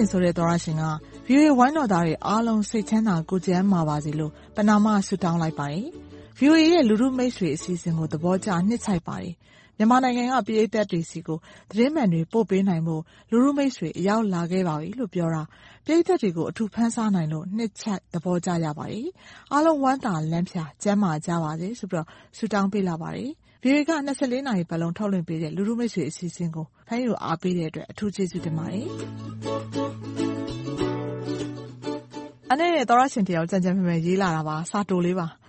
သန့်စင်ဆိုတဲ့ သောရရှင်က VOA ဝိုင်းတော်သားတွေအားလုံး စိတ်ချမ်းသာကိုယ်ကျန်းမာပါစေလို့ ပဏာမ ဆုတောင်းလိုက်ပါတယ်။ VOA ရဲ့ လူထုမိတ်ဆွေအစီအစဉ်ကို သဘောကျ နှစ်ခြိုက်ပါတယ်။မြန်မာနိုင်ငံက ပရိသတ်တွေဆီကို သတင်းမှန်တွေ ပို့ပေးနိုင်ဖို့ လူထုမိတ်ဆွေ အရောက်လာခဲ့ပါပြီလို့ ပြောတာ ပရိသတ်တွေကို အထူးဖန်ဆားနိုင်လို့ နှစ်ခြိုက်သဘောကျကြပါတယ်။အားလုံးဝမ်းသာလန်းဖြာကျန်းမာကြပါစေဆိုပြီး ဆုတောင်းပေးလာပါတယ်။ VOA က နာရီပတ်လုံး ထုတ်လွှင့်ပေးတဲ့ လူထုမိတ်ဆွေအစီအစဉ်ကို ဖမ်းယူအားပေးတဲ့အတွက် အထူးကျေးဇူးတင်ပါတယ်။ အန်နဲ့သောရရှင်တယောက်ကြံကြံဖန်ဖန်ရေးလာတာပါစာတိုလေးပါ။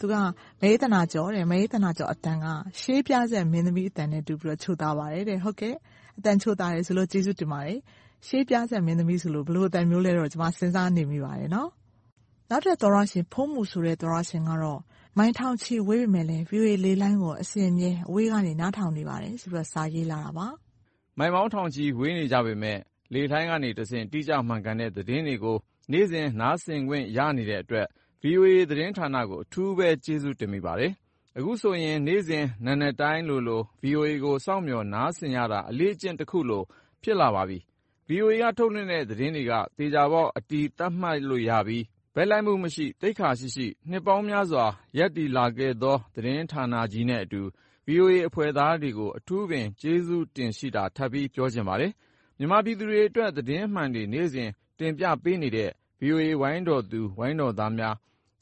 သူကမေးသနာကျော်တယ်မေးသနာကျော်အတန်ကရှေးပြဆက်မင်းသမီးအတန်နဲ့တူပြီးတော့ချိုသားပါတယ်တဲ့ဟုတ်ကဲ့အတန်ချိုသားတယ်ဆိုလို့ကျေးဇူးတင်ပါတယ်ရှေးပြဆက်မင်းသမီးဆိုလို့ဘလို့အတန်မျိုးလဲတော့ကျွန်မစဉ်းစားနေမိပါတယ်နော်နောက်ထပ်သောရရှင်ဖုံးမှုဆိုတဲ့သောရရှင်ကတော့မိုင်းထောင်ချီဝေးပေမဲ့လည်း VOA လေးလိုင်းကိုအစင်မြဲအဝေးကနေနားထောင်နေပါတယ်ဆိုပြီးတော့စာရေးလာတာပါမိုင်မောင်းထောင်ချီဝေးနေကြပေမဲ့လေထိုင်းကနေတဆင့်တိကျမှန်ကန်တဲ့သတင်းတွေကို နေ့စဉ် နားဆင်ခွင့်ရနေတဲ့အတွက် VOA သတင်းဌာနကို အထူးပဲ ကျေးဇူးတင်မိပါတယ်။အခုဆိုရင် နေ့စဉ် နံနက်တိုင်းလိုလို VOA ကို စောင့်မျှော် နားဆင်ရတာ အလေ့အကျင့်တခုလို ဖြစ်လာပါပြီ။ VOA က ထုတ်လွှင့်တဲ့ သတင်းတွေက သေချာပေါက် အတည်သတ်မှတ်လို့ရပြီး ဘက်လိုက်မှုမရှိ၊သိက္ခာရှိရှိ နှစ်ပေါင်းများစွာ ရပ်တည်လာခဲ့သော သတင်းဌာနကြီးနဲ့အတူ VOA အဖွဲ့သားတွေကို အထူးပင် ကျေးဇူးတင်ရှိတာ ထပ်ပြီး ပြောချင်ပါတယ်။မြန်မာပြည်သူတွေအတွက် သတင်းအမှန်တွေ နေ့စဉ် တင်ပြပေးနေတဲ့ VOA ဝိုင်းတော်သူ ဝိုင်းတော်သားများ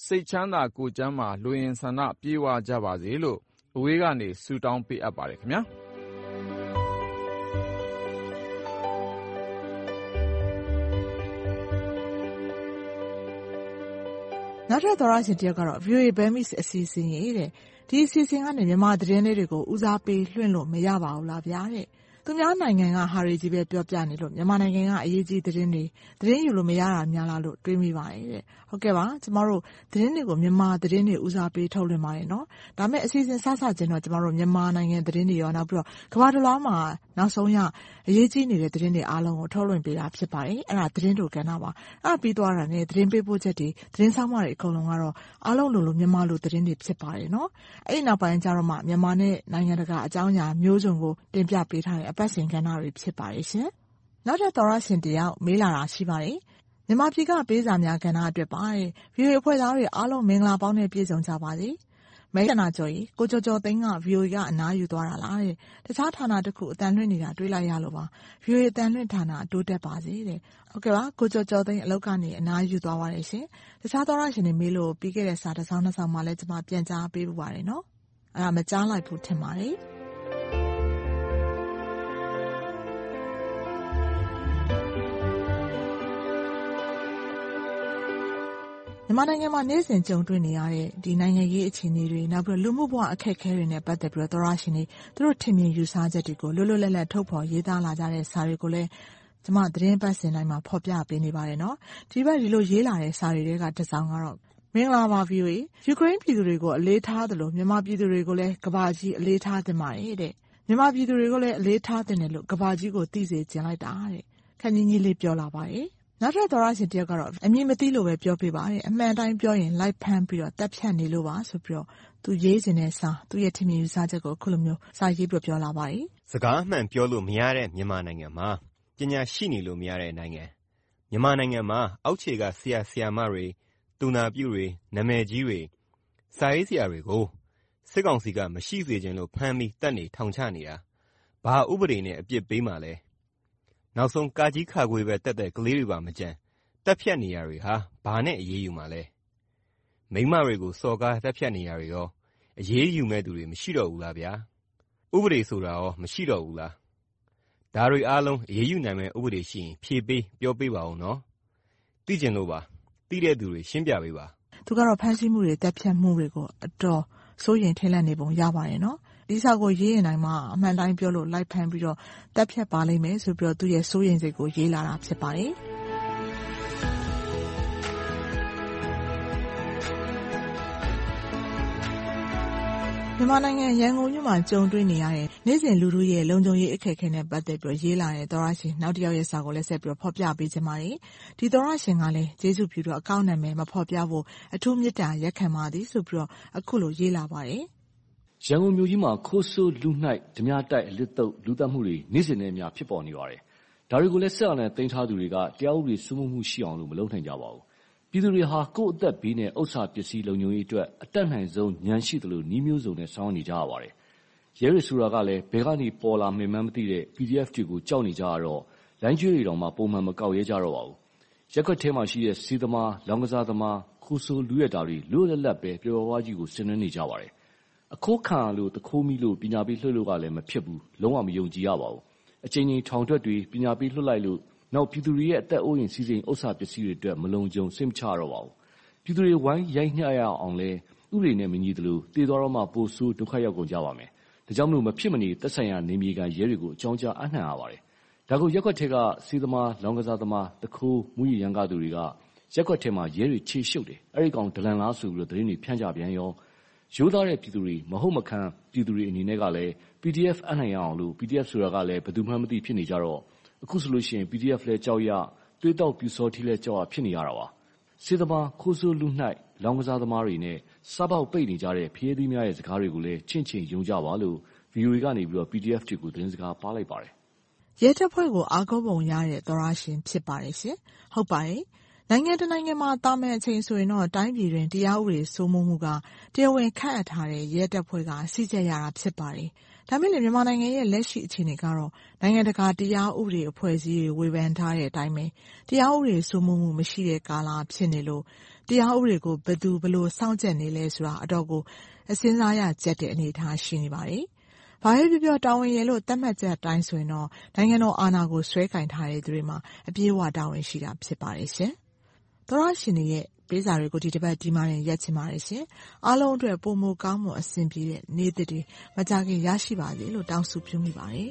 စိတ်ချမ်းသာကိုယ်ကျန်းမာ လိုအင်ဆန္ဒပြည့်ဝကြပါစေလို့ အဝေးကနေ ဆုတောင်းပေးအပ်ပါတယ်ခင်ဗျာ။နောက်ထပ်သောရရှင်တယောက်ကတော့ VOA Burmese အစီအစဉ်ရေးတဲ့ ဒီအစီအစဉ်ကနေ မြန်မာသတင်းလေးတွေကို ဦးစားပေးလွှင့်လို့ မရပါဘူးလားဗျာတဲ့ သူများနိုင်ငံကဟာတွေကြီးပဲပြောပြနေလို့မြန်မာနိုင်ငံကအရေးကြီးသတင်းတွေသတင်းယူလို့မရတာများလားလို့တွေးမိပါတယ်တဲ့ဟုတ်ကဲ့ပါကျမတို့သတင်းတွေကိုမြန်မာသတင်းတွေဦးစားပေးထုတ်လွှင့်ပါတယ်နော်ဒါမဲ့အစီအစဉ်စစချင်းတော့ကျမတို့မြန်မာနိုင်ငံသတင်းတွေရောနောက်ပြီးတော့ကမ္ဘာတစ်လွှားမှာနောက်ဆုံးရအရေးကြီးနေတဲ့သတင်းတွေအားလုံးကိုထုတ်လွှင့်ပေးတာဖြစ်ပါတယ်အဲ့ဒါသတင်းတို့ကဏ္ဍပါအဲ့ပြီးသွားတာနဲ့သတင်းပေးပို့ချက်တွေသတင်းဆောင်မတွေအကုန်လုံးကတော့အားလုံးလိုလိုမြန်မာလိုသတင်းတွေဖြစ်ပါတယ်နော်အဲ့ဒီနောက်ပိုင်းကျတော့မှမြန်မာနဲ့နိုင်ငံတကာအကြောင်းအရာမျိုးစုံကိုတင်ပြပေးထားတဲ့အပတ်စဉ်ကဏ္ဍတွေ ဖြစ်ပါတယ်ရှင်။နောက်ထပ်သောရရှင်တယောက် မေးလာတာ ရှိပါတယ်။မြန်မာပြည်က ပေးစာများကဏ္ဍအတွက်ပါတဲ့။ VOA အဖွဲ့သားတွေအားလုံး မင်္ဂလာပေါင်းနဲ့ ပြည့်စုံကြပါစေ။မဲကနာကျော်ကြီးကိုကျော်ကျော်သိန်းက VOA က အနားယူသွားတာလားတဲ့။တခြားဌာနတစ်ခုအတန်လွှင့်နေတာ တွေးလိုက်ရလို့ပါ။ VOA အတန်လွှင့်ဌာန တိုးတက်ပါစေတဲ့။ဟုတ်ကဲ့ပါ ကိုကျော်ကျော်သိန်း အလုပ်ကနေ အနားယူသွားပါတယ်ရှင်။တခြားသောရရှင်တွေမေးလို့ ပြီးခဲ့တဲ့ စာတစ်စောင်းနှစ်စောင်းမှလည်း ကျွန်မပြန်ကြားပေးပူပါတယ်နော်။အဲ့ဒါ မကြားလိုက်ဘူး ထင်ပါတယ်။ မြန်မာနိုင်ငံမှာ နေ့စဉ်ကြုံတွေ့နေရတဲ့ နိုင်ငံရေးအခြေအနေတွေ၊နောက်ပြီးတော့လူမှုဘဝ အခက်အခဲတွေနဲ့ ပတ်သက်ပြီးတော့သောတရှင်တွေ သူတို့ထင်မြင်ယူဆချက်တွေကို လွတ်လွတ်လပ်လပ် ထုတ်ဖော်ရေးသားလာကြတဲ့ စာတွေကိုလည်း ကျမ သတင်းပတ်စဉ်တိုင်းမှာ ဖော်ပြပေးနေပါတယ်။ဒီဘက်ဒီလိုရေးလာတဲ့ စာတွေထဲက တစောင်ကတော့“မင်္ဂလာပါ VOA ။ယူကရိန်းပြည်သူတွေကို အလေးထားသလို မြန်မာပြည်သူတွေကိုလည်း ကမ္ဘာကြီး အလေးထားသင့်ပါတယ်တဲ့။မြန်မာပြည်သူတွေကိုလည်း အလေးထားသင့်တယ်လို့ ကမ္ဘာကြီးကို သိစေချင်လိုက်တာတဲ့။ခပ်ညည်းညည်းလေး ပြောလာပါတယ် နောက်ထပ်သောတရှင်တယောက်ကတော့ အမည်မသိလို့ပဲ ပြောပေးပါတဲ့ အမှန်အတိုင်းပြောရင် လိုက်ဖမ်းပြီးတော့ သတ်ဖြတ်နေလို့ပါဆိုပြီးတော့ သူရေးချင်တဲ့စာ သူ့ရဲ့ထင်မြင်ယူဆချက်ကို အခုလိုမျိုး စာရေးပြီးပြောလာပါတယ်။စကားအမှန်ပြောလို့မရတဲ့ မြန်မာနိုင်ငံမှာ ပညာရှိနေလို့မရတဲ့နိုင်ငံ။မြန်မာနိုင်ငံမှာ အောက်ခြေက ဆရာ၊ဆရာမတွေ၊သူနာပြုတွေ၊နာမည်ကြီးတွေ၊စာရေးဆရာတွေကို စစ်ကောင်စီက မရှိစေချင်လို့ ဖမ်းပြီးသတ်နေ ထောင်ချနေတာ ဘာဥပဒေနဲ့ အပြစ်ပေးမှာလဲ နောက်ဆုံးကာကြီး ခခွေးပဲ တက်တဲ့ ကလေးတွေပါမကျန် သတ်ဖြတ်နေတာတွေဟာ ဘာနဲ့ အရေးယူမှာလဲ။မိန်းမတွေကို စော်ကား သတ်ဖြတ်နေတာတွေရော အရေးယူမယ့်သူတွေ မရှိတော့ဘူးလားဗျာ။ဥပဒေဆိုတာရော မရှိတော့ဘူးလား။ဒါတွေအားလုံး အရေးယူနိုင်မယ့် ဥပဒေရှိရင် ဖြေပေး ပြောပေးပါဦးနော်။သိချင်လို့ပါ။သိတဲ့သူတွေ ရှင်းပြပေးပါ။”သူကတော့ ဖမ်းဆီးမှုတွေ၊သတ်ဖြတ်မှုတွေကို အတော် စိုးရိမ်ထိတ်လန့်နေပုံရပါတယ်နော် ဒီစာကိုရေးရင်တိုင်းမှာအမှန်တိုင်းပြောလို့လိုက်ဖမ်းပြီးတော့တက်ဖြတ်ပါလိမ့်မယ်ဆိုပြီးတော့သူ့ရဲ့စိုးရိမ်စိတ်ကိုရေးလာတာဖြစ်ပါတယ်။မြန်မာနိုင်ငံရန်ကုန်မြို့မှာကြုံတွေ့နေရတဲ့နေ့စဉ်လူထုရဲ့လုံခြုံရေးအခက်အခဲနဲ့ပတ်သက်ပြီးရေးလာတဲ့သောတရှင်နောက်တယောက်ရဲ့စာကိုလည်းဆက်ပြီးဖော်ပြပေးချင်ပါတယ်။ဒီသောတရှင်ကလည်းကျေးဇူးပြုတော့အကောင့်နာမည်မဖော်ပြဖို့အထူးမေတ္တာရပ်ခံပါသည်ဆိုပြီးတော့အခုလိုရေးလာပါတယ်။ ရန်ကုန်မြို့ကြီးမှာ ခိုးဆိုးလူနှိုက်ဓမြတိုက် အလစ်သုတ် လူသတ်မှုတွေ နေ့စဉ်နဲ့အမျှ ဖြစ်ပေါ်နေပါတယ်။ဒါတွေကိုလည်း စစ်အာဏာသိမ်းထားသူတွေက တရားဥပဒေ စိုးမိုးမှုရှိအောင်လို့မလုပ်နိုင်ကြပါဘူး ပြည်သူတွေဟာ ကိုယ့်အသက်ဘေးနဲ့ ဥစ္စာပစ္စည်း လုံခြုံရေးအတွက် အတတ်နိုင်ဆုံးဉာဏ်ရှိသလို နည်းမျိုးစုံနဲ့ ဆောင်ရွက်နေကြရပါတယ်။ရဲတွေဆိုတာကလည်း ဘယ်ကနေ ပေါ်လာမှန်းမသိတဲ့ PDF တွေကို ကြောက်နေကြရတော့လိုင်းကျွေးတွေတောင် ပုံမှန်မကောက်ရဲကြတော့ပါဘူး။ရပ်ကွက်ထဲမှာရှိတဲ့ ဆေးသမား၊လောင်းကစားသမား၊ခိုးဆိုး လုယက်တာတွေ လွတ်လွတ်လပ်လပ်ပဲ ပျော်ပျော်ပါးပါးကြီးကိုဆင်နွှဲနေကြပါတယ်။ အခိုးခံရလို့ သူခိုးမိလို့ ပညာပေးလွှတ်လို့ကလည်း မဖြစ်ဘူး။လုံးဝ မယုံကြည်ရပါဘူး။အကြိမ်ကြိမ် ထောင်ထွက်တွေ ပညာပေးလွှတ်လိုက်လို့ နောက် ပြည်သူတွေရဲ့ အသက်အိုးအိမ်စည်းစိမ် ဥစ္စာပစ္စည်းတွေအတွက် မလုံခြုံ စိတ်မချရတော့ပါဘူး။ပြည်သူတွေ ဝိုင်းရိုက်နှက်ရအောင်လည်း ဥပဒေနဲ့ မညီသလို သေသွားတော့မှ ပိုဆိုး ဒုက္ခရောက်ကုန်ကြပါမယ်။ဒါကြောင့် မဖြစ်မနေ သက်ဆိုင်ရာ နယ်မြေခံရဲတွေကို အကြောင်းကြား အပ်နှံရပါတယ်။ဒါကို ရပ်ကွက်ထဲက ဆေးသမား၊လောင်းကစားသမား၊သူခိုး၊မူးယစ်ရမ်းကားသူတွေက ရပ်ကွက်ထဲမှာ ရဲတွေ ခြေရှုပ်တယ်။အဲဒီကောင် ဒလန်လားဆိုပြီး သတင်းတွေ ဖြန့်ကြပြန်ရော။ ရိုးသားတဲ့ပြည်သူတွေ မဟုတ်မခံပြည်သူတွေအနေနဲ့ကလည်း PDF အပ်နှံရအောင်လို့ PDF ဆိုတာကလည်း ဘယ်သူမှန်းမသိဖြစ်နေကြတော့ အခုဆိုရင် PDF လည်းကြောက်ရ၊သွေးသောက်ပျူစောထီးလည်း ကြောက်ရ ဖြစ်နေရတာပါ။ဆေးသမား၊ခိုးဆိုးလုနှိုက်၊လောင်းကစားသမားတွေနဲ့ စားပေါက်ပိတ်နေကြတဲ့ဖရဲသီးများရဲ့စကားတွေကိုလည်း ချင့်ချိန်ယုံကြပါလို့ VOA ကနေ PDF တွေကို သတင်းစကားပါးလိုက်ပါတယ်။ရဲတပ်ဖွဲ့ကို အားကိုးပုံရတဲ့ သောတရှင် ဖြစ်ပါတယ်။ဟုတ်ပါတယ်။ နိုင်ငံတနိုင်ငံမှာ သာမန်အချိန်ဆိုရင်တော့ တိုင်းပြည်တွင်း တရားဥပဒေစိုးမိုးမှုက တရားဝင်ခန့်အပ်ထားတဲ့ ရဲတပ်ဖွဲ့က ကြီးကြပ်ရတာ ဖြစ်ပါတယ် ဒါပေမဲ့လည်းမြန်မာနိုင်ငံရဲ့ လက်ရှိအခြေအနေကတော့ နိုင်ငံတကာ တရားဥပဒေအဖွဲ့အစည်းတွေ ဝေဖန်ထားတဲ့အတိုင်းပဲ တရားဥပဒေစိုးမိုးမှု မရှိတဲ့ကာလ ဖြစ်နေလို့ တရားဥပဒေကို ဘယ်သူဘယ်လို စောင့်ကြပ်နေလဲဆိုတာ အတော်ကိုစဉ်းစားရကျပ်တဲ့ အနေအထား ရှိနေပါတယ်။ဘာပဲပြောပြော တာဝန်ရယ်လို့ သတ်မှတ်ချက်အတိုင်းဆိုရင်တော့ နိုင်ငံတော်အာဏာကိုစွဲကိုင်ထားတဲ့သူတွေမှာ အပြည့်အဝ တာဝန်ရှိတာ ဖြစ်ပါတယ်ရှင်။ သောတရှင်တွေရဲ့ပေးစာတွေကိုဒီတပတ်ဒီမှာတင်ရက်ချင်ပါတယ်ရှင်။အားလုံးအတွက်ပိုမိုကောင်းမွန်အဆင်ပြေတဲ့နေ့သစ်တွေမကြာခင်ရရှိပါစေလို့တောင်းဆုပြုမိပါတယ်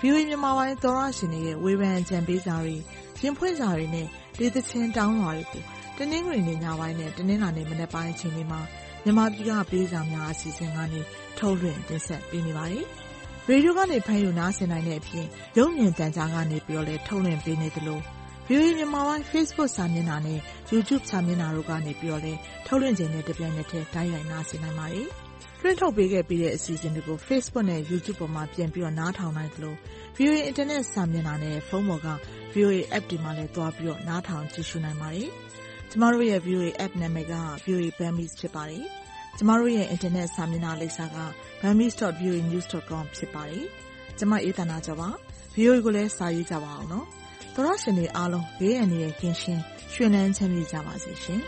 VOA မြန်မာပိုင်းသောရရှင်တွေရဲ့ဝေဖန်အကြံပေးစာတွေရင်ဖွင့်စာတွေနဲ့ဒေသချင်းတောင်းလွှာတွေကိုတနင်္ဂနွေနေ့ညပိုင်းနဲ့တနင်္လာနေ့မနက်ပိုင်းအချိန်တွေမှာမြန်မာပြည်ကပေးစာများအစီအစဉ်ကနေထုတ်လွှင့်တင်ဆက်ပေးနေပါတယ်။ရေဒီယိုကနေဖမ်းယူနားဆင်နိုင်တဲ့အပြင်ရုပ်မြင်သံကြားကနေပြီးတော့လည်းထုတ်လွှင့်ပေးနေသလို VOA မြန်မာပိုင်း Facebook စာမျက်နှာနဲ့ YouTube စာမျက်နှာတို့ကနေပြီးတော့လည်းထုတ်လွှင့်ခြင်းနဲ့တပြိုင်နက်တည်းတိုက်ရိုက်နားဆင်နိုင်ပါတယ်။ လွှင့်ထုတ်ပေးခဲ့ပြီးတဲ့ အစီအစဉ်တွေကို Facebook နဲ့ YouTube ပေါ်မှာ ပြန်ပြီးတော့ နားထောင်နိုင်သလို VOA Internet စာမျက်နှာနဲ့ ဖုန်းပေါ်က VOA App တွေမှာလည်းတွားပြီးတော့ နားထောင်ကြည့်ရှုနိုင်ပါတယ်။ကျမတို့ရဲ့ VOA app နာမည်က VOA Burmese ဖြစ်ပါတယ်။ကျမတို့ရဲ့ internet စာမျက်နှာလိပ်စာက burmese.voanews.com ဖြစ်ပါတယ်။ကျမ အေးသနာကျော်ပါ။ VOA ကိုလည်း စာရေးကြပါအောင်နော်။သောရရှင်တွေအားလုံး ဘေးအန္တရာယ်ကင်းရှင်း ရွှင်လန်းချမ်းမြေ့ကြပါစေရှင်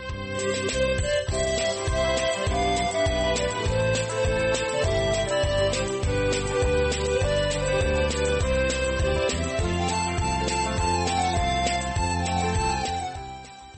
။